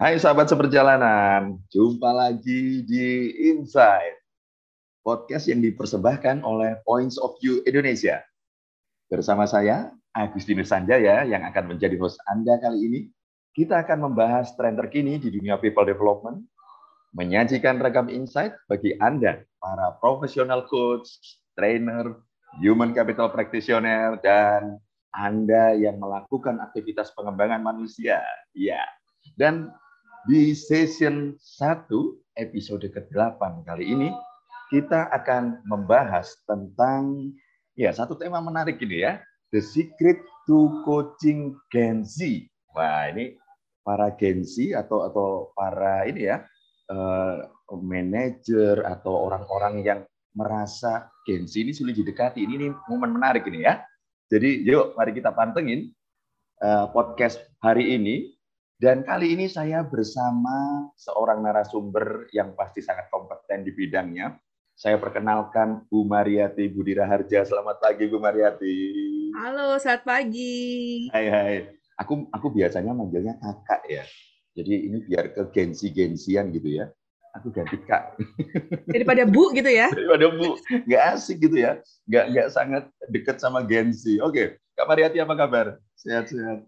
Hai sahabat seperjalanan, jumpa lagi di Insight, podcast yang dipersembahkan oleh Points of View Indonesia. Bersama saya, Agustinus Sanjaya, yang akan menjadi host Anda kali ini. Kita akan membahas tren terkini di dunia people development, menyajikan ragam insight bagi Anda, para profesional coach, trainer, human capital practitioner, dan Anda yang melakukan aktivitas pengembangan manusia. Ya, dan di session 1 episode ke-8 kali ini kita akan membahas tentang ya satu tema menarik ini ya, the secret to coaching Gen Z. Wah, ini para Gen Z atau atau para ini ya uh, manajer atau orang-orang yang merasa Gen Z ini sulit didekati. Ini, ini momen menarik ini ya. Jadi yuk mari kita pantengin uh, podcast hari ini dan kali ini saya bersama seorang narasumber yang pasti sangat kompeten di bidangnya. Saya perkenalkan Bu Mariati Budira Harja. Selamat pagi Bu Mariati. Halo, selamat pagi. Hai hai. Aku aku biasanya manggilnya kakak ya. Jadi ini biar ke gensi-gensian gitu ya. Aku ganti kak. Daripada bu gitu ya? Daripada bu. Nggak asik gitu ya. Nggak, nggak sangat deket sama gensi. Oke, Kak Mariati apa kabar? Sehat-sehat.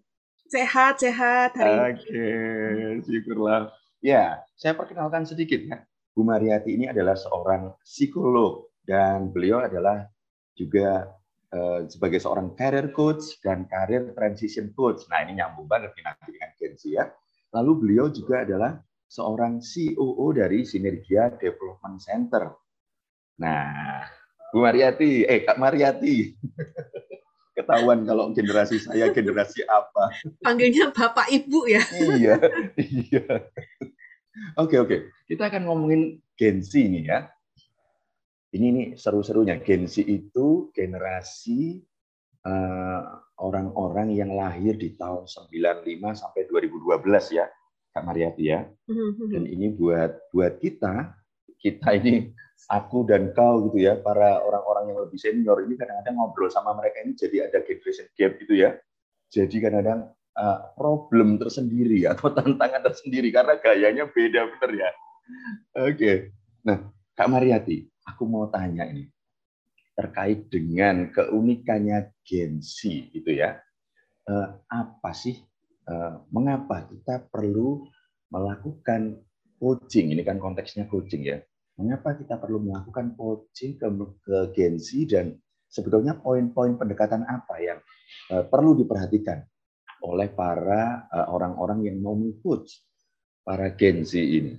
Sehat, sehat hari Oke, okay, syukurlah. Ya, saya perkenalkan sedikit ya. Bu Mariati ini adalah seorang psikolog dan beliau adalah juga uh, sebagai seorang career coach dan career transition coach. Nah, ini nyambung banget nanti dengan Kenzi ya. Lalu beliau juga adalah seorang COO dari Sinergia Development Center. Nah, Bu Mariati, eh Kak Mariati. ketahuan kalau generasi saya generasi apa. Panggilnya Bapak Ibu ya. iya, iya. Oke, oke. Kita akan ngomongin Gen Z nih ya. Ini nih seru-serunya. Gen Z itu generasi eh, orang-orang uh, yang lahir di tahun 95 sampai 2012 ya, Kak Mariati ya. Mm-hmm. Dan ini buat buat kita, kita ini aku dan kau gitu ya, para orang-orang yang lebih senior ini kadang-kadang ngobrol sama mereka ini jadi ada generation gap gitu ya. Jadi kadang-kadang uh, problem tersendiri atau tantangan tersendiri karena gayanya beda bener ya. Oke. Okay. Nah, Kak Mariati, aku mau tanya ini terkait dengan keunikannya Gen Z gitu ya. Uh, apa sih uh, mengapa kita perlu melakukan coaching? Ini kan konteksnya coaching ya mengapa kita perlu melakukan coaching ke, ke Gen Z dan sebetulnya poin-poin pendekatan apa yang uh, perlu diperhatikan oleh para uh, orang-orang yang mau mengcoach para Gen Z ini.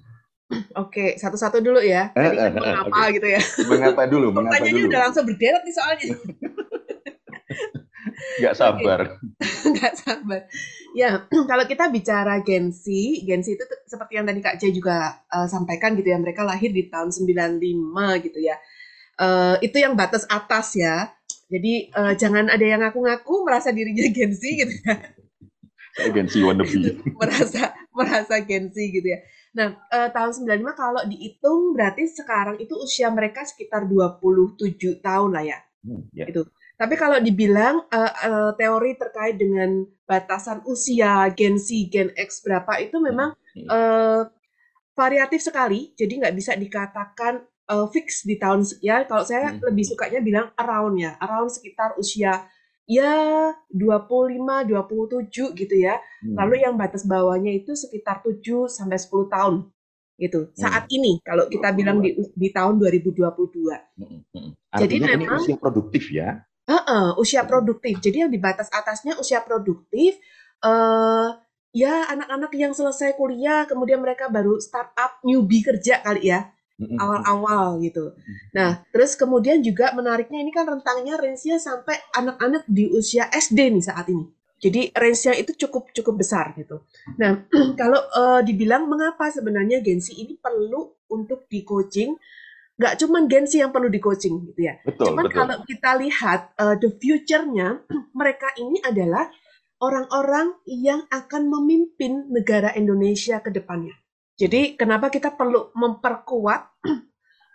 Oke, satu-satu dulu ya. Tadi kan mengapa okay. gitu ya. Mengapa dulu? Mengapa dulu? udah langsung berderet nih soalnya. Gak sabar. Gak sabar. Ya, kalau kita bicara Gen Z, Gen Z itu seperti yang tadi Kak Jay juga uh, sampaikan gitu ya, mereka lahir di tahun 95 gitu ya. Uh, itu yang batas atas ya. Jadi uh, jangan ada yang ngaku-ngaku merasa dirinya Gen Z gitu ya. Gen Z wannabe. merasa merasa Gen Z gitu ya. Nah, uh, tahun 95 kalau dihitung berarti sekarang itu usia mereka sekitar 27 tahun lah ya. Hmm, yeah. Itu. Tapi kalau dibilang uh, uh, teori terkait dengan batasan usia Gen Z, Gen X berapa itu memang uh, variatif sekali. Jadi nggak bisa dikatakan uh, fix di tahun ya. Kalau saya hmm. lebih sukanya bilang around ya, around sekitar usia ya 25, 27 gitu ya. Hmm. Lalu yang batas bawahnya itu sekitar 7 sampai 10 tahun gitu. Hmm. Saat ini kalau kita bilang di di tahun 2022. Hmm. Hmm. Jadi memang ini usia produktif ya. Uh, usia produktif. Jadi yang di batas atasnya usia produktif, uh, ya anak-anak yang selesai kuliah, kemudian mereka baru startup, newbie kerja kali ya, awal-awal gitu. Nah, terus kemudian juga menariknya ini kan rentangnya range-nya sampai anak-anak di usia SD nih saat ini. Jadi range-nya itu cukup cukup besar gitu. Nah, kalau uh, dibilang mengapa sebenarnya Gensi ini perlu untuk di coaching, nggak cuma Gensi yang perlu di coaching gitu ya. Betul, Cuman betul. kalau kita lihat uh, the future-nya, mereka ini adalah orang-orang yang akan memimpin negara Indonesia ke depannya. Jadi kenapa kita perlu memperkuat,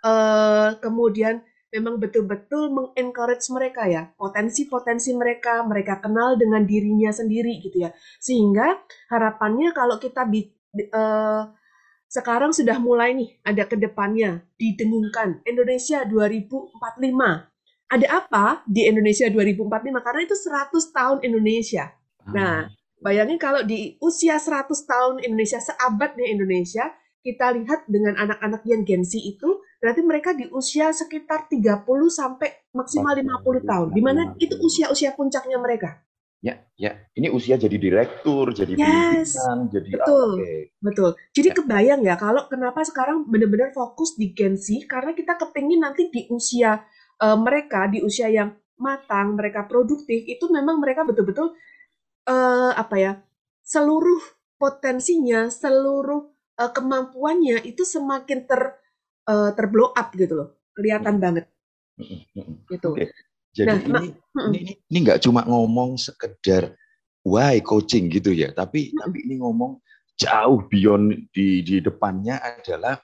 uh, kemudian memang betul-betul mengencourage mereka ya, potensi-potensi mereka, mereka kenal dengan dirinya sendiri gitu ya. Sehingga harapannya kalau kita uh, sekarang sudah mulai nih ada ke depannya didengungkan Indonesia 2045. Ada apa di Indonesia 2045? Karena itu 100 tahun Indonesia. Nah, bayangin kalau di usia 100 tahun Indonesia, seabad nih Indonesia, kita lihat dengan anak-anak yang Gen Z itu, berarti mereka di usia sekitar 30 sampai maksimal 50 tahun. Di mana itu usia-usia puncaknya mereka. Ya, ya. Ini usia jadi direktur, jadi yes, pimpinan, jadi betul, okay. betul. Jadi ya. kebayang ya kalau kenapa sekarang benar-benar fokus di Gen Z karena kita kepingin nanti di usia uh, mereka di usia yang matang, mereka produktif itu memang mereka betul-betul uh, apa ya seluruh potensinya, seluruh uh, kemampuannya itu semakin ter uh, terblow up gitu loh, kelihatan hmm. banget. Hmm, hmm, gitu. Okay. Jadi nah, ini, ini ini ini nggak cuma ngomong sekedar why coaching gitu ya, tapi hmm. tapi ini ngomong jauh beyond di di depannya adalah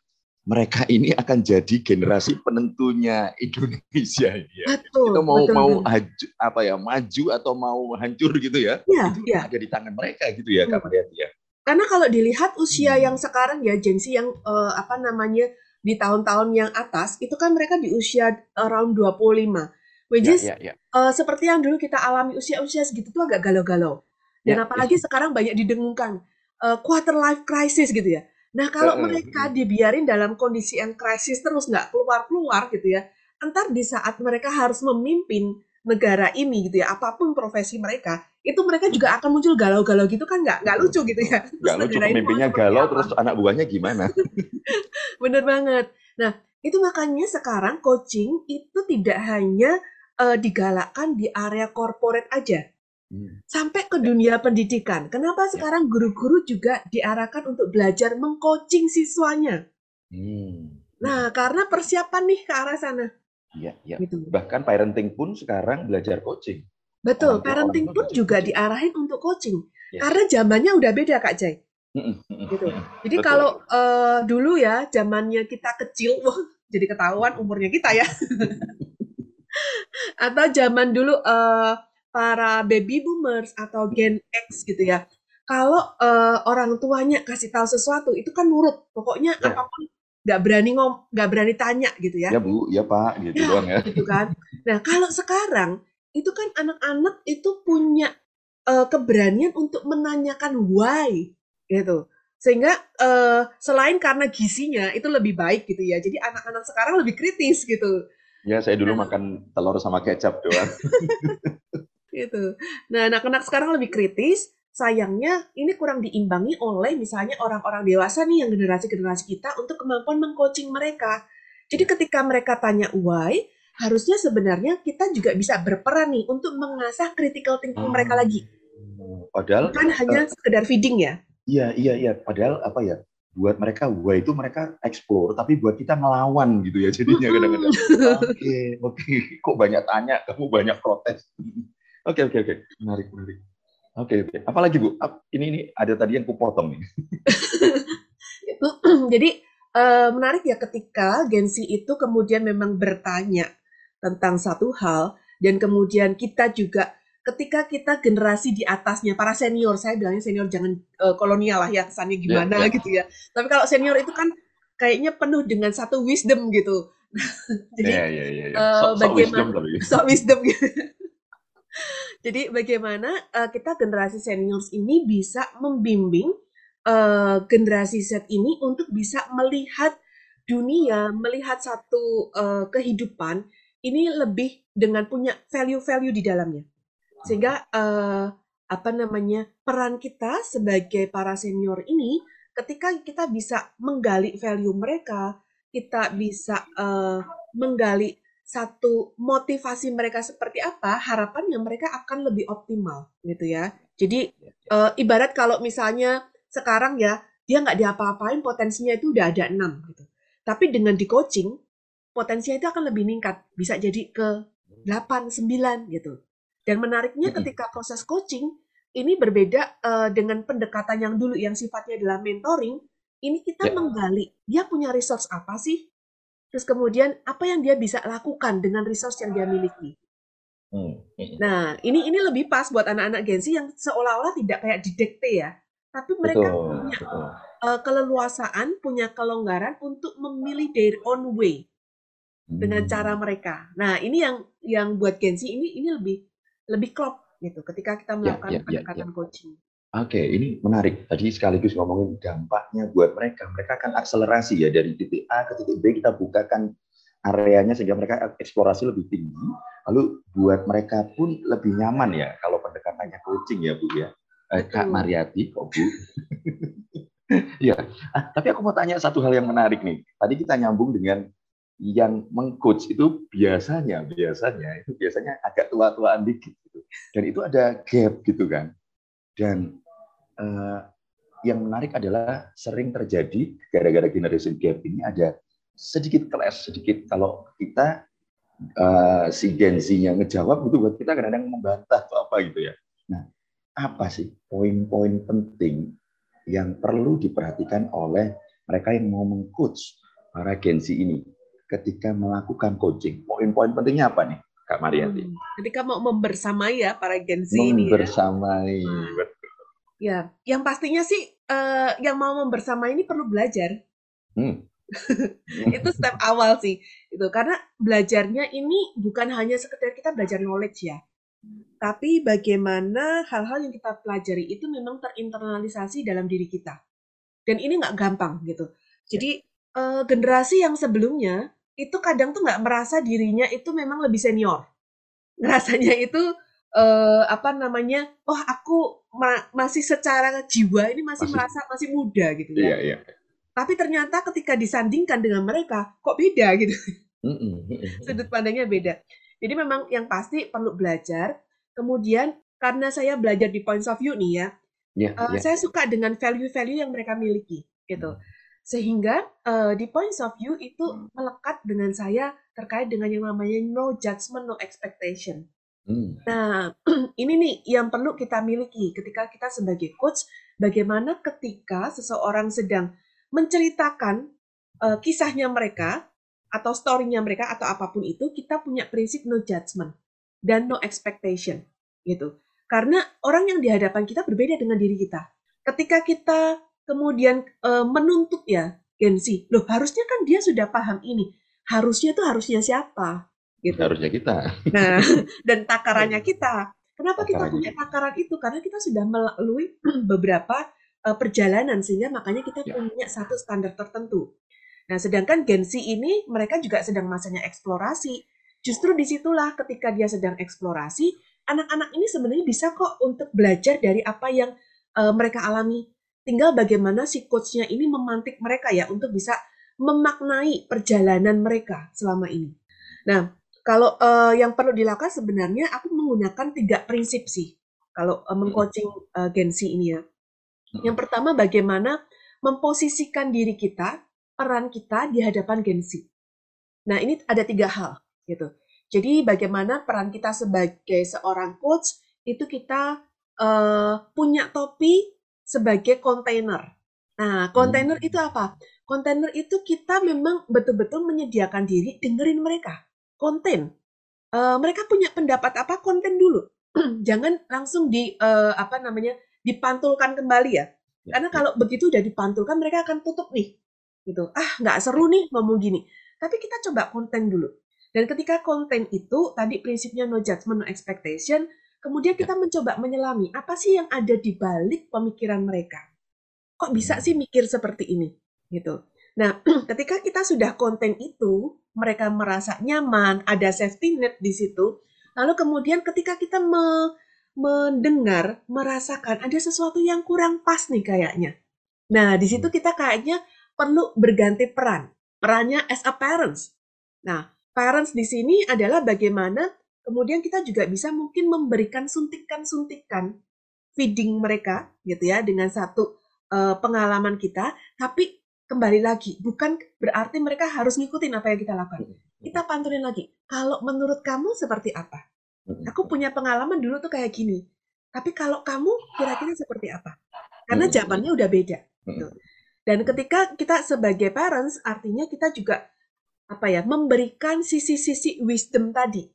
mereka ini akan jadi generasi penentunya Indonesia ya. Betul, Kita mau betul, mau haju, apa ya maju atau mau hancur gitu ya, ya itu ya. ada di tangan mereka gitu ya, hmm. Kak ya. Karena kalau dilihat usia hmm. yang sekarang ya Gen Z yang uh, apa namanya di tahun-tahun yang atas itu kan mereka di usia around 25 Which is ya, ya, ya. Uh, seperti yang dulu kita alami usia-usia segitu tuh agak galau-galau. Dan ya, apalagi ya. sekarang banyak didengungkan uh, quarter life crisis gitu ya. Nah kalau uh, mereka dibiarin dalam kondisi yang krisis terus nggak keluar-keluar gitu ya, entar di saat mereka harus memimpin negara ini gitu ya, apa pun profesi mereka, itu mereka juga akan muncul galau-galau gitu kan nggak nggak lucu gitu ya. Nggak lucu pemimpinnya galau terus anak buahnya gimana? Bener banget. Nah itu makanya sekarang coaching itu tidak hanya uh, digalakkan di area korporat aja. Hmm. Sampai ke dunia pendidikan. Kenapa ya. sekarang guru-guru juga diarahkan untuk belajar mengcoaching siswanya? Hmm. Nah, karena persiapan nih ke arah sana. Iya, iya. Gitu. Bahkan parenting pun sekarang belajar coaching. Betul, orang parenting pun juga coaching. diarahin untuk coaching. Yes. Karena zamannya udah beda, Kak Jai. gitu. Jadi Betul. kalau uh, dulu ya zamannya kita kecil, wah jadi ketahuan umurnya kita ya. atau zaman dulu uh, para baby boomers atau Gen X gitu ya. Kalau uh, orang tuanya kasih tahu sesuatu itu kan nurut, pokoknya ya. apa pun nggak berani ngom, nggak berani tanya gitu ya. Ya bu, ya pak, gitu ya, doang ya. Gitu kan. Nah kalau sekarang itu kan anak-anak itu punya uh, keberanian untuk menanyakan why gitu sehingga uh, selain karena gizinya itu lebih baik gitu ya jadi anak-anak sekarang lebih kritis gitu Ya, saya dulu nah. makan telur sama kecap doang. gitu. Nah, anak-anak sekarang lebih kritis. Sayangnya ini kurang diimbangi oleh misalnya orang-orang dewasa nih yang generasi-generasi kita untuk kemampuan mengcoaching mereka. Jadi ketika mereka tanya why, harusnya sebenarnya kita juga bisa berperan nih untuk mengasah critical thinking mereka lagi. Padahal bukan hanya uh, sekedar feeding ya. Iya, iya, iya. Padahal apa ya? Buat mereka wah itu mereka explore tapi buat kita ngelawan gitu ya jadinya kadang-kadang. Oke oke. Kok banyak tanya? Kamu banyak protes. Oke oke oke. Menarik menarik. Oke oke. Apalagi bu? Ini ini ada tadi yang kupotong nih. Jadi uh, menarik ya ketika Gensi itu kemudian memang bertanya tentang satu hal dan kemudian kita juga ketika kita generasi di atasnya para senior saya bilangnya senior jangan uh, kolonial lah ya kesannya gimana yeah, yeah. gitu ya. Tapi kalau senior itu kan kayaknya penuh dengan satu wisdom gitu. Jadi yeah, yeah, yeah, yeah. Uh, so, bagaimana wisdom, so wisdom gitu. Jadi bagaimana uh, kita generasi seniors ini bisa membimbing uh, generasi Z ini untuk bisa melihat dunia melihat satu uh, kehidupan ini lebih dengan punya value-value di dalamnya sehingga uh, apa namanya peran kita sebagai para senior ini ketika kita bisa menggali value mereka, kita bisa uh, menggali satu motivasi mereka seperti apa, harapannya mereka akan lebih optimal gitu ya. Jadi uh, ibarat kalau misalnya sekarang ya dia nggak diapa-apain potensinya itu udah ada enam gitu. Tapi dengan di coaching potensinya itu akan lebih meningkat, bisa jadi ke 8, 9 gitu. Dan menariknya ketika proses coaching ini berbeda uh, dengan pendekatan yang dulu yang sifatnya adalah mentoring. Ini kita yeah. menggali dia punya resource apa sih, terus kemudian apa yang dia bisa lakukan dengan resource yang dia miliki. Hmm, hmm. Nah, ini ini lebih pas buat anak-anak Gen Z yang seolah-olah tidak kayak didekte ya, tapi mereka betul, punya betul. Uh, keleluasaan, punya kelonggaran untuk memilih their own way hmm. dengan cara mereka. Nah, ini yang yang buat Gen Z ini ini lebih lebih klop gitu ketika kita ya, melakukan ya, ya, pendekatan ya, ya. coaching. Oke, ini menarik. Tadi sekaligus ngomongin dampaknya buat mereka. Mereka akan akselerasi ya dari titik A ke titik B kita bukakan areanya sehingga mereka eksplorasi lebih tinggi. Lalu buat mereka pun lebih nyaman ya kalau pendekatannya coaching ya Bu ya. Eh, Kak Mariati, kok Bu? ya, ah, tapi aku mau tanya satu hal yang menarik nih. Tadi kita nyambung dengan yang mengcoach itu biasanya biasanya itu biasanya agak tua-tuaan dikit gitu. Dan itu ada gap gitu kan. Dan uh, yang menarik adalah sering terjadi gara-gara generation gap ini ada sedikit clash sedikit kalau kita uh, si Gen Z-nya ngejawab itu buat kita kadang-kadang membantah atau apa gitu ya. Nah, apa sih poin-poin penting yang perlu diperhatikan oleh mereka yang mau mengcoach para Gen Z ini ketika melakukan coaching? Poin-poin pentingnya apa nih, Kak Marianti? Hmm, ketika mau membersamai ya para Gen Z ini. Ya. Membersamai, ya. Ya, yang pastinya sih uh, yang mau membersama ini perlu belajar. Hmm. itu step awal sih. Itu karena belajarnya ini bukan hanya sekedar kita belajar knowledge ya. Tapi bagaimana hal-hal yang kita pelajari itu memang terinternalisasi dalam diri kita. Dan ini nggak gampang gitu. Jadi uh, generasi yang sebelumnya itu kadang tuh nggak merasa dirinya itu memang lebih senior. Ngerasanya itu uh, apa namanya, oh aku ma masih secara jiwa ini masih, masih merasa masih muda gitu ya. Iya, iya. Tapi ternyata ketika disandingkan dengan mereka, kok beda gitu. Sudut pandangnya beda. Jadi memang yang pasti perlu belajar. Kemudian karena saya belajar di points of view nih ya, yeah, uh, yeah. saya suka dengan value-value yang mereka miliki gitu. Hmm. Sehingga uh, di points of view itu hmm. melekat dengan saya terkait dengan yang namanya no judgment, no expectation. Hmm. Nah, ini nih yang perlu kita miliki ketika kita sebagai coach, bagaimana ketika seseorang sedang menceritakan uh, kisahnya mereka atau story-nya mereka atau apa pun itu, kita punya prinsip no judgment dan no expectation gitu. Karena orang yang di hadapan kita berbeda dengan diri kita. Ketika kita kemudian uh, menuntut ya Gensi, loh harusnya kan dia sudah paham ini. Harusnya tuh harusnya siapa? gitu. Harusnya kita. Nah, dan takarannya kita. Kenapa kita punya takaran itu? Karena kita sudah melalui beberapa uh, perjalanan sehingga makanya kita ya. punya satu standar tertentu. Nah, sedangkan Gen Z ini mereka juga sedang masanya eksplorasi. Justru di situlah ketika dia sedang eksplorasi, anak-anak ini sebenarnya bisa kok untuk belajar dari apa yang uh, mereka alami. Tinggal bagaimana si coachnya ini memantik mereka ya untuk bisa memaknai perjalanan mereka selama ini. Nah, kalau uh, yang perlu dilakukan sebenarnya aku menggunakan tiga prinsip sih kalau uh, mengcoaching uh, Gen Z ini ya. Yang pertama bagaimana memposisikan diri kita, peran kita di hadapan Gen Z. Nah ini ada tiga hal gitu. Jadi bagaimana peran kita sebagai seorang coach itu kita uh, punya topi sebagai kontainer. Nah, kontainer hmm. itu apa? Kontainer itu kita memang betul-betul menyediakan diri dengerin mereka konten. Uh, mereka punya pendapat apa konten dulu. Jangan langsung di uh, apa namanya dipantulkan kembali ya. ya Karena ya. kalau begitu udah dipantulkan mereka akan tutup nih. Gitu. Ah, nggak seru nih ngomong gini. Tapi kita coba konten dulu. Dan ketika konten itu tadi prinsipnya no judgment, no expectation, kemudian kita ya. mencoba menyelami apa sih yang ada di balik pemikiran mereka. Kok bisa hmm. sih mikir seperti ini? Gitu. Nah, ketika kita sudah konten itu, mereka merasa nyaman, ada safety net di situ. Lalu kemudian ketika kita me mendengar, merasakan ada sesuatu yang kurang pas nih kayaknya. Nah, di situ kita kayaknya perlu berganti peran. Perannya as a parents. Nah, parents di sini adalah bagaimana kemudian kita juga bisa mungkin memberikan suntikan-suntikan feeding mereka gitu ya dengan satu uh, pengalaman kita, tapi kembali lagi, bukan berarti mereka harus ngikutin apa yang kita lakukan. Kita pantulin lagi. Kalau menurut kamu seperti apa? Aku punya pengalaman dulu tuh kayak gini. Tapi kalau kamu kira-kira seperti apa? Karena jawabannya udah beda. Gitu. Dan ketika kita sebagai parents, artinya kita juga apa ya memberikan sisi-sisi wisdom tadi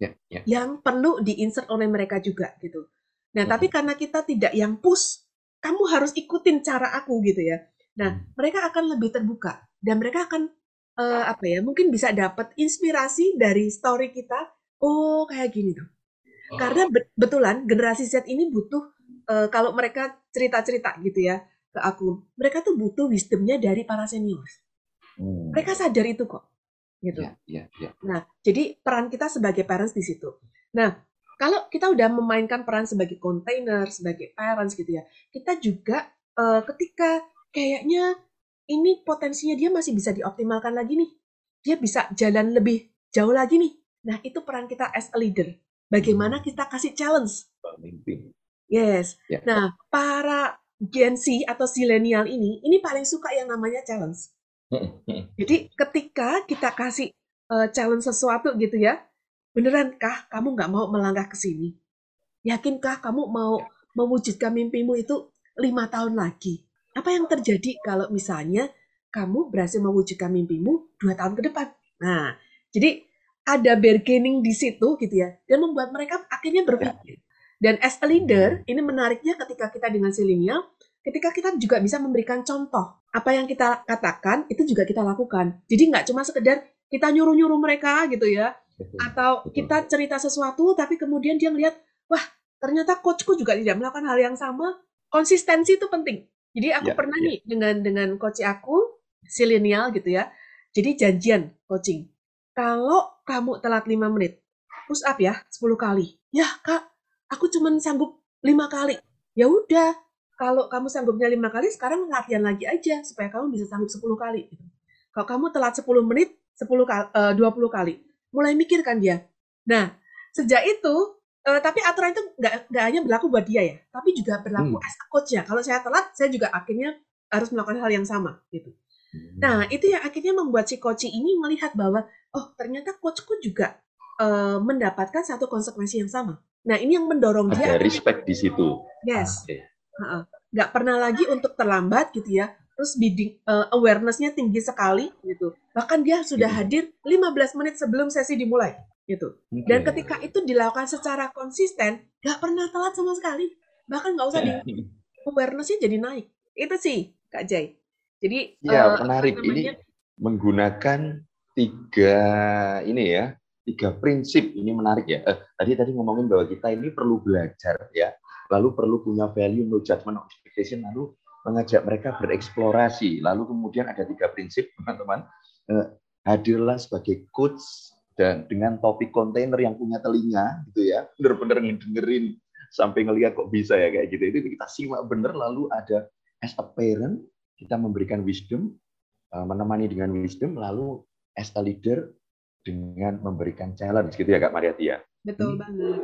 yeah, yeah. yang perlu diinsert oleh mereka juga gitu. Nah, tapi karena kita tidak yang push kamu harus ikutin cara aku gitu ya. Nah, hmm. mereka akan lebih terbuka dan mereka akan uh, apa ya? Mungkin bisa dapat inspirasi dari story kita. Oh, kayak gini tuh. Oh. Karena betulan generasi Z ini butuh uh, kalau mereka cerita-cerita gitu ya ke aku, mereka tuh butuh wisdomnya dari para senior. Hmm. Mereka sadar itu kok, gitu. Ya, ya, ya. Nah, jadi peran kita sebagai parents di situ. Nah, kalau kita udah memainkan peran sebagai container, sebagai parents gitu ya, kita juga uh, ketika kayaknya ini potensinya dia masih bisa dioptimalkan lagi nih, dia bisa jalan lebih jauh lagi nih. Nah, itu peran kita as a leader. Bagaimana hmm. kita kasih challenge? Pemimpin. Yes. Ya. Nah, para Gen Z atau zilenial ini, ini paling suka yang namanya challenge. Jadi ketika kita kasih uh, challenge sesuatu gitu ya, benerankah kamu nggak mau melangkah ke sini? Yakinkah kamu mau mewujudkan mimpimu itu lima tahun lagi? Apa yang terjadi kalau misalnya kamu berhasil mewujudkan mimpimu dua tahun ke depan? Nah, jadi ada bargaining di situ gitu ya, dan membuat mereka akhirnya berpikir. Dan as a leader, ini menariknya ketika kita dengan silenial, ketika kita juga bisa memberikan contoh. Apa yang kita katakan, itu juga kita lakukan. Jadi nggak cuma sekedar kita nyuruh-nyuruh mereka gitu ya, atau kita cerita sesuatu, tapi kemudian dia melihat, wah ternyata coachku juga tidak melakukan hal yang sama. Konsistensi itu penting. Jadi aku ya, pernah ya. nih dengan dengan coach aku, silenial gitu ya. Jadi janjian coaching. Kalau kamu telat 5 menit, push up ya 10 kali. Ya kak, aku cuma sanggup lima kali. Ya udah, kalau kamu sanggupnya lima kali, sekarang latihan lagi aja supaya kamu bisa sanggup sepuluh kali. Gitu. Kalau kamu telat sepuluh menit, sepuluh kali, dua puluh kali, mulai mikir kan dia. Nah, sejak itu, uh, tapi aturan itu nggak nggak hanya berlaku buat dia ya, tapi juga berlaku hmm. as a coach ya. Kalau saya telat, saya juga akhirnya harus melakukan hal yang sama gitu. Hmm. Nah, itu yang akhirnya membuat si coach ini melihat bahwa oh ternyata coachku juga uh, mendapatkan satu konsekuensi yang sama. Nah, ini yang mendorong Ada dia. Ada respect di situ. Yes. Okay. Nggak pernah lagi untuk terlambat gitu ya. Terus bidding, uh, awareness-nya tinggi sekali gitu. Bahkan dia sudah hmm. hadir 15 menit sebelum sesi dimulai gitu. Okay. Dan ketika itu dilakukan secara konsisten, nggak pernah telat sama sekali. Bahkan nggak usah di awareness-nya jadi naik. Itu sih Kak Jai. Jadi ya uh, menarik ini menggunakan tiga ini ya tiga prinsip ini menarik ya. Eh, tadi tadi ngomongin bahwa kita ini perlu belajar ya, lalu perlu punya value, no judgment, no expectation, lalu mengajak mereka bereksplorasi. Lalu kemudian ada tiga prinsip teman-teman. Eh, hadirlah sebagai coach dan dengan topik kontainer yang punya telinga gitu ya, bener-bener ngedengerin sampai ngelihat kok bisa ya kayak gitu. Itu kita simak bener lalu ada as a parent kita memberikan wisdom, eh, menemani dengan wisdom, lalu as a leader dengan memberikan challenge gitu ya Kak Mariati ya. Betul ini, banget.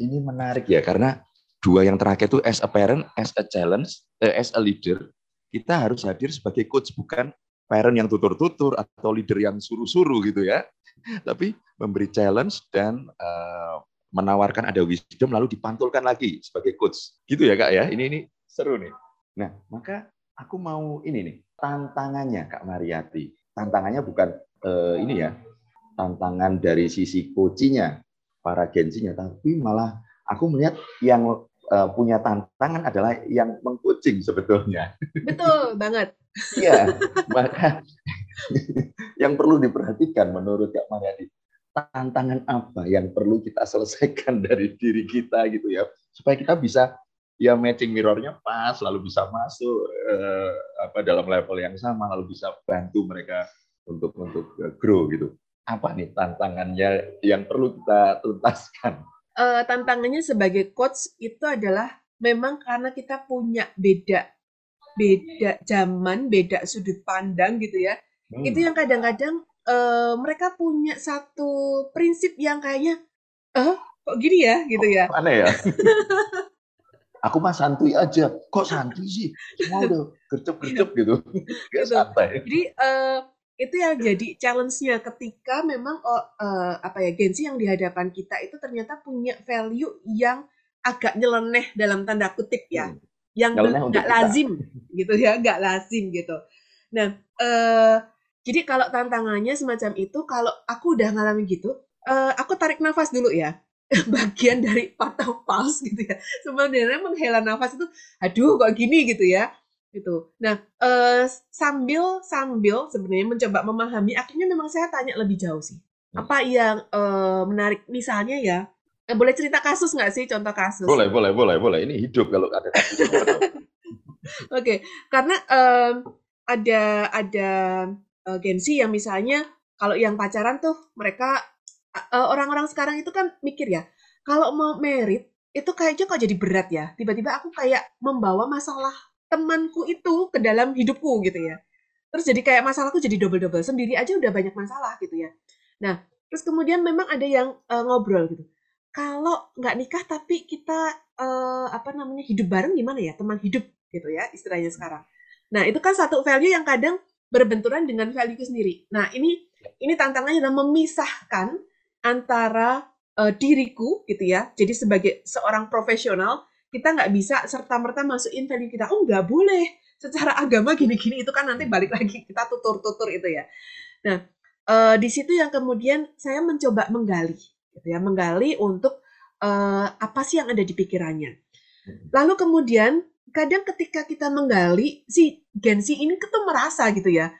Ini menarik ya karena dua yang terakhir itu as a parent, as a challenge, eh, as a leader, kita harus hadir sebagai coach bukan parent yang tutur-tutur atau leader yang suruh-suruh gitu ya. Tapi memberi challenge dan uh, menawarkan ada wisdom lalu dipantulkan lagi sebagai coach. Gitu ya Kak ya. Ini ini seru nih. Nah, maka aku mau ini nih tantangannya Kak Mariati. Tantangannya bukan uh, ini ya tantangan dari sisi coachingnya para gensinya, tapi malah aku melihat yang uh, punya tantangan adalah yang mengcoaching sebetulnya. Betul banget. Iya, maka yang perlu diperhatikan menurut Kak Mariadi, tantangan apa yang perlu kita selesaikan dari diri kita gitu ya, supaya kita bisa ya matching mirrornya pas, lalu bisa masuk uh, apa dalam level yang sama, lalu bisa bantu mereka untuk untuk grow gitu apa nih tantangannya yang perlu kita tuntaskan? Uh, tantangannya sebagai coach itu adalah memang karena kita punya beda beda zaman, beda sudut pandang gitu ya. Hmm. Itu yang kadang-kadang uh, mereka punya satu prinsip yang kayaknya, eh kok gini ya gitu ya. Oh, aneh ya. Aku mah santuy aja. Kok santuy sih? Semua udah gercep-gercep gitu. Gak santai. Jadi uh, itu yang jadi challenge-nya ketika memang oh, uh, apa ya Gensi yang di hadapan kita itu ternyata punya value yang agak nyeleneh dalam tanda kutip ya, hmm. yang nggak lazim gitu ya, nggak lazim gitu. Nah, uh, jadi kalau tantangannya semacam itu, kalau aku udah ngalamin gitu, uh, aku tarik nafas dulu ya. bagian dari part of pulse gitu ya. Sebenarnya menghela nafas itu, aduh kok gini gitu ya gitu. Nah, uh, sambil sambil sebenarnya mencoba memahami, akhirnya memang saya tanya lebih jauh sih. Hmm. Apa yang uh, menarik? Misalnya ya, eh, boleh cerita kasus nggak sih? Contoh kasus? Boleh, boleh, boleh, boleh. Ini hidup kalau ada kasus. Oke, okay. karena um, ada ada uh, Gensi yang misalnya kalau yang pacaran tuh mereka orang-orang uh, sekarang itu kan mikir ya, kalau mau merit itu kayaknya kok jadi berat ya. Tiba-tiba aku kayak membawa masalah temanku itu ke dalam hidupku gitu ya. Terus jadi kayak masalahku jadi double-double. Sendiri aja udah banyak masalah gitu ya. Nah, terus kemudian memang ada yang uh, ngobrol gitu. Kalau nggak nikah tapi kita uh, apa namanya hidup bareng gimana ya teman hidup gitu ya istilahnya sekarang. Nah itu kan satu value yang kadang berbenturan dengan value sendiri. Nah ini ini tantangannya adalah memisahkan antara uh, diriku gitu ya. Jadi sebagai seorang profesional kita nggak bisa serta merta masukin value kita. Oh nggak boleh. Secara agama gini-gini itu kan nanti balik lagi kita tutur-tutur itu ya. Nah uh, di situ yang kemudian saya mencoba menggali gitu ya menggali untuk uh, apa sih yang ada di pikirannya. Lalu kemudian kadang ketika kita menggali si Gensi ini kita merasa gitu ya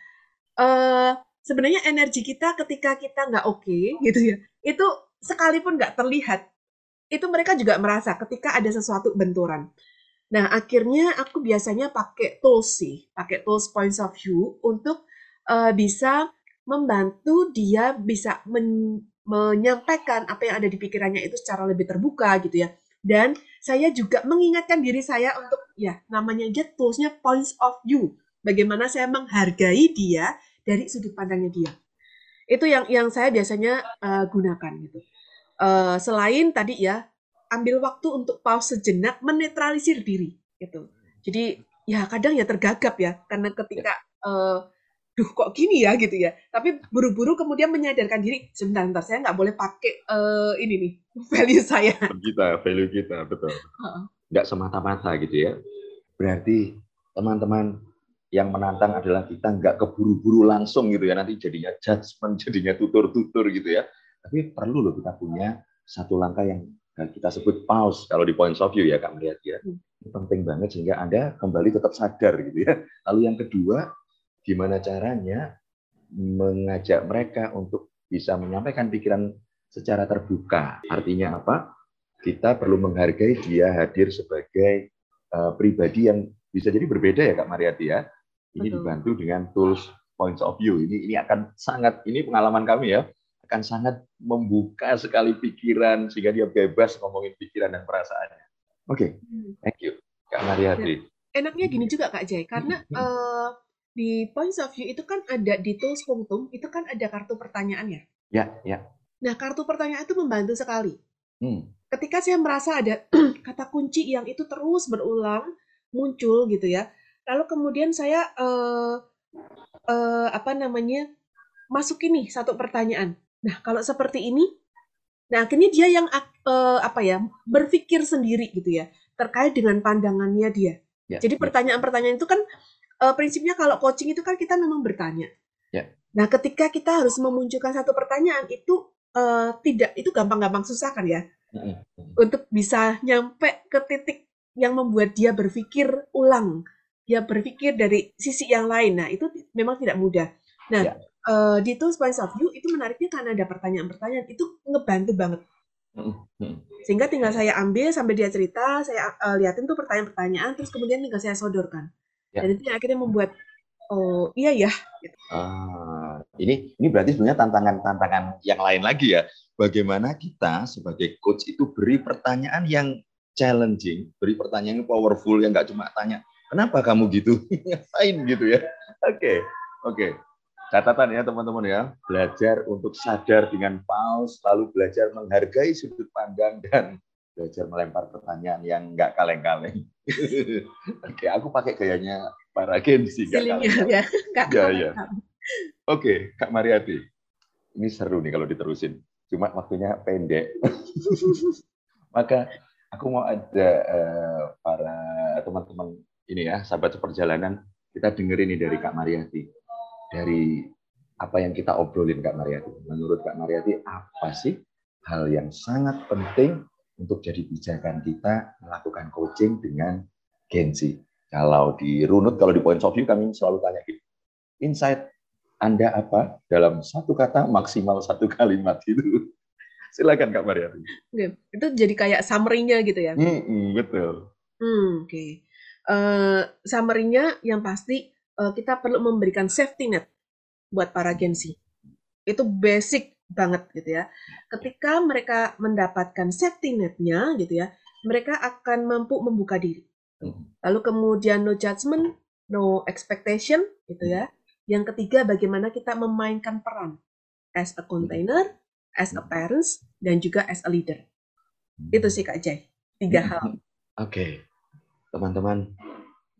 uh, sebenarnya energi kita ketika kita nggak oke okay, gitu ya itu sekalipun nggak terlihat itu mereka juga merasa ketika ada sesuatu benturan. Nah, akhirnya aku biasanya pakai tools sih, pakai tools points of view untuk uh, bisa membantu dia bisa men menyampaikan apa yang ada di pikirannya itu secara lebih terbuka gitu ya. Dan saya juga mengingatkan diri saya untuk ya namanya aja toolsnya points of view. Bagaimana saya menghargai dia dari sudut pandangnya dia. Itu yang yang saya biasanya uh, gunakan gitu. Uh, selain tadi ya ambil waktu untuk pause sejenak menetralisir diri gitu. Jadi ya kadang ya tergagap ya karena ketika uh, duh kok gini ya gitu ya. Tapi buru-buru kemudian menyadarkan diri sebentar, sebentar saya nggak boleh pakai uh, ini nih value saya. Kita value kita betul. Nggak semata-mata gitu ya. Berarti teman-teman yang menantang adalah kita nggak keburu-buru langsung gitu ya nanti jadinya judgement jadinya tutur-tutur gitu ya tapi perlu loh kita punya satu langkah yang kita sebut pause kalau di points of view ya Kak Mariati ya. Hmm. Ini penting banget sehingga Anda kembali tetap sadar gitu ya. Lalu yang kedua, gimana caranya mengajak mereka untuk bisa menyampaikan pikiran secara terbuka. Artinya apa? Kita perlu menghargai dia hadir sebagai uh, pribadi yang bisa jadi berbeda ya Kak Mariati ya. Ini Betul. dibantu dengan tools points of view. Ini ini akan sangat ini pengalaman kami ya akan sangat membuka sekali pikiran sehingga dia bebas ngomongin pikiran dan perasaannya. Oke, okay. Hmm. thank you Kak Mariati. Ya, enaknya gini juga Kak Jay, karena uh, di points of view itu kan ada di tools punktum itu kan ada kartu pertanyaannya. Ya, ya. Nah kartu pertanyaan itu membantu sekali. Hmm. Ketika saya merasa ada kata kunci yang itu terus berulang muncul gitu ya, lalu kemudian saya uh, uh, apa namanya masukin nih satu pertanyaan Nah, kalau seperti ini, nah akhirnya dia yang uh, apa ya berpikir sendiri gitu ya terkait dengan pandangannya dia. Ya, Jadi ya. pertanyaan-pertanyaan itu kan uh, prinsipnya kalau coaching itu kan kita memang bertanya. Ya. Nah, ketika kita harus memunculkan satu pertanyaan itu uh, tidak itu gampang-gampang susah kan ya untuk bisa nyampe ke titik yang membuat dia berpikir ulang, dia berpikir dari sisi yang lain. Nah, itu memang tidak mudah. Nah, ya uh, di tools points of view itu menariknya karena ada pertanyaan-pertanyaan itu ngebantu banget. Sehingga tinggal saya ambil sampai dia cerita, saya uh, liatin tuh pertanyaan-pertanyaan, terus kemudian tinggal saya sodorkan. Ya. Dan itu yang akhirnya membuat oh iya ya. Ah, ini ini berarti sebenarnya tantangan-tantangan yang lain lagi ya. Bagaimana kita sebagai coach itu beri pertanyaan yang challenging, beri pertanyaan yang powerful yang nggak cuma tanya kenapa kamu gitu, ngapain gitu ya. Oke, okay, oke. Okay catatan ya teman-teman ya. Belajar untuk sadar dengan pause lalu belajar menghargai sudut pandang dan belajar melempar pertanyaan yang nggak kaleng-kaleng. Oke aku pakai gayanya para gensi nggak kaleng ya, ya, ya. oke kak Mariati. Ini seru nih kalau diterusin. Cuma waktunya pendek. Maka aku mau ada uh, para teman-teman ini ya sahabat seperjalanan. Kita dengerin ini dari Kak Mariati dari apa yang kita obrolin Kak Mariati. Menurut Kak Mariati, apa sih hal yang sangat penting untuk jadi pijakan kita melakukan coaching dengan Gensi. Kalau di runut, kalau di point of view kami selalu tanya gitu, insight Anda apa dalam satu kata maksimal satu kalimat itu. Silakan Kak Maria. Oke, itu jadi kayak summary-nya gitu ya? Hmm, betul. Hmm, Oke. Okay. Uh, eh, summary-nya yang pasti kita perlu memberikan safety net buat para Gensi. Itu basic banget gitu ya. Ketika mereka mendapatkan safety net-nya gitu ya, mereka akan mampu membuka diri. Hmm. Lalu kemudian no judgment, no expectation gitu ya. Yang ketiga bagaimana kita memainkan peran as a container, as a parents dan juga as a leader. Itu sih Kak Jay. Tiga hmm. hal. Oke. Okay. Teman-teman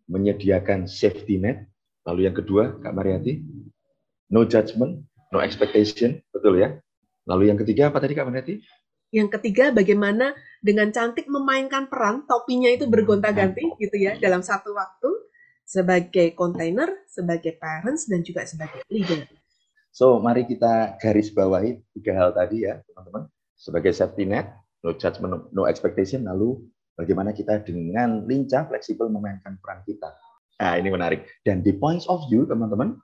menyediakan safety net. Lalu yang kedua, Kak Mariati, no judgment, no expectation, betul ya? Lalu yang ketiga apa tadi Kak Mariati? Yang ketiga, bagaimana dengan cantik memainkan peran, topinya itu bergonta-ganti gitu ya dalam satu waktu sebagai container, sebagai parents dan juga sebagai leader. So, mari kita garis bawahi tiga hal tadi ya, teman-teman. Sebagai safety net, no judgment, no expectation, lalu bagaimana kita dengan lincah, fleksibel memainkan peran kita. Nah, ini menarik. Dan di points of view, teman-teman,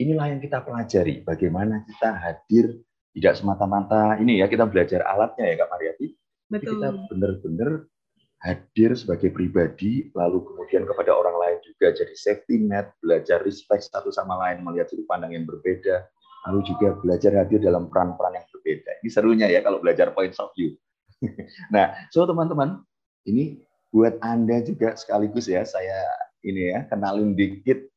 inilah yang kita pelajari. Bagaimana kita hadir tidak semata-mata ini ya kita belajar alatnya ya Kak Mariati. Betul. Kita benar-benar hadir sebagai pribadi, lalu kemudian kepada orang lain juga jadi safety net, belajar respect satu sama lain, melihat sudut pandang yang berbeda, lalu juga belajar hadir dalam peran-peran yang berbeda. Ini serunya ya kalau belajar points of view. nah, so teman-teman, ini buat Anda juga sekaligus ya, saya ini ya, kenalin dikit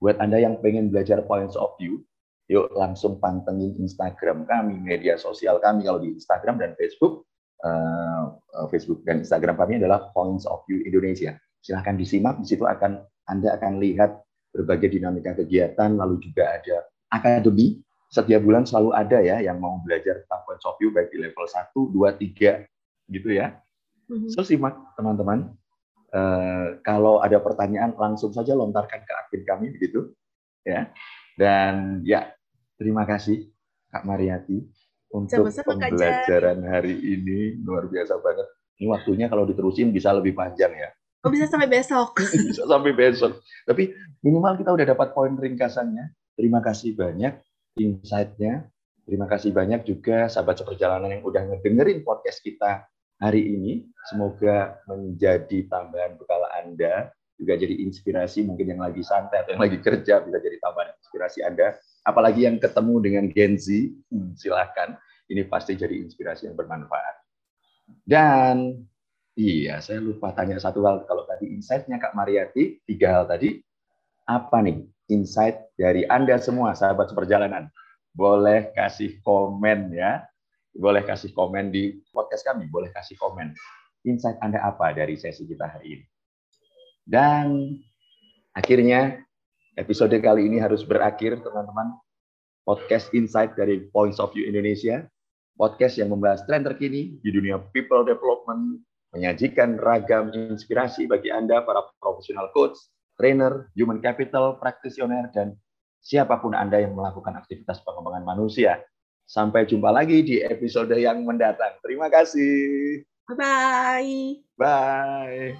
buat Anda yang pengen belajar points of view, yuk langsung pantengin Instagram kami, media sosial kami kalau di Instagram dan Facebook. Uh, Facebook dan Instagram kami adalah Points of View Indonesia. Silahkan disimak, di situ akan Anda akan lihat berbagai dinamika kegiatan, lalu juga ada akademi. Setiap bulan selalu ada ya yang mau belajar tentang Points of View, baik di level 1, 2, 3, gitu ya. Mm-hmm. So simak teman-teman. Uh, kalau ada pertanyaan langsung saja lontarkan ke admin kami begitu ya. Dan ya Terima kasih Kak Mariati untuk Sama-sama, pembelajaran hari ini luar biasa banget. Ini waktunya kalau diterusin bisa lebih panjang ya. Oh bisa sampai besok. bisa sampai besok. Tapi minimal kita udah dapat poin ringkasannya. Terima kasih banyak insight-nya. Terima kasih banyak juga sahabat seperjalanan yang udah ngedengerin podcast kita hari ini. Semoga menjadi tambahan bekal Anda, juga jadi inspirasi mungkin yang lagi santai atau yang lagi kerja bisa jadi tambahan inspirasi Anda apalagi yang ketemu dengan Gen Z, hmm, silahkan. Ini pasti jadi inspirasi yang bermanfaat. Dan iya, saya lupa tanya satu hal. Kalau tadi insight-nya Kak Mariati, tiga hal tadi, apa nih insight dari Anda semua, sahabat seperjalanan? Boleh kasih komen ya. Boleh kasih komen di podcast kami, boleh kasih komen. Insight Anda apa dari sesi kita hari ini? Dan akhirnya Episode kali ini harus berakhir, teman-teman. Podcast Insight dari Points of View Indonesia. Podcast yang membahas tren terkini di dunia people development, menyajikan ragam inspirasi bagi Anda, para profesional coach, trainer, human capital, practitioner, dan siapa pun Anda yang melakukan aktivitas pengembangan manusia. Sampai jumpa lagi di episode yang mendatang. Terima kasih. Bye-bye. Bye.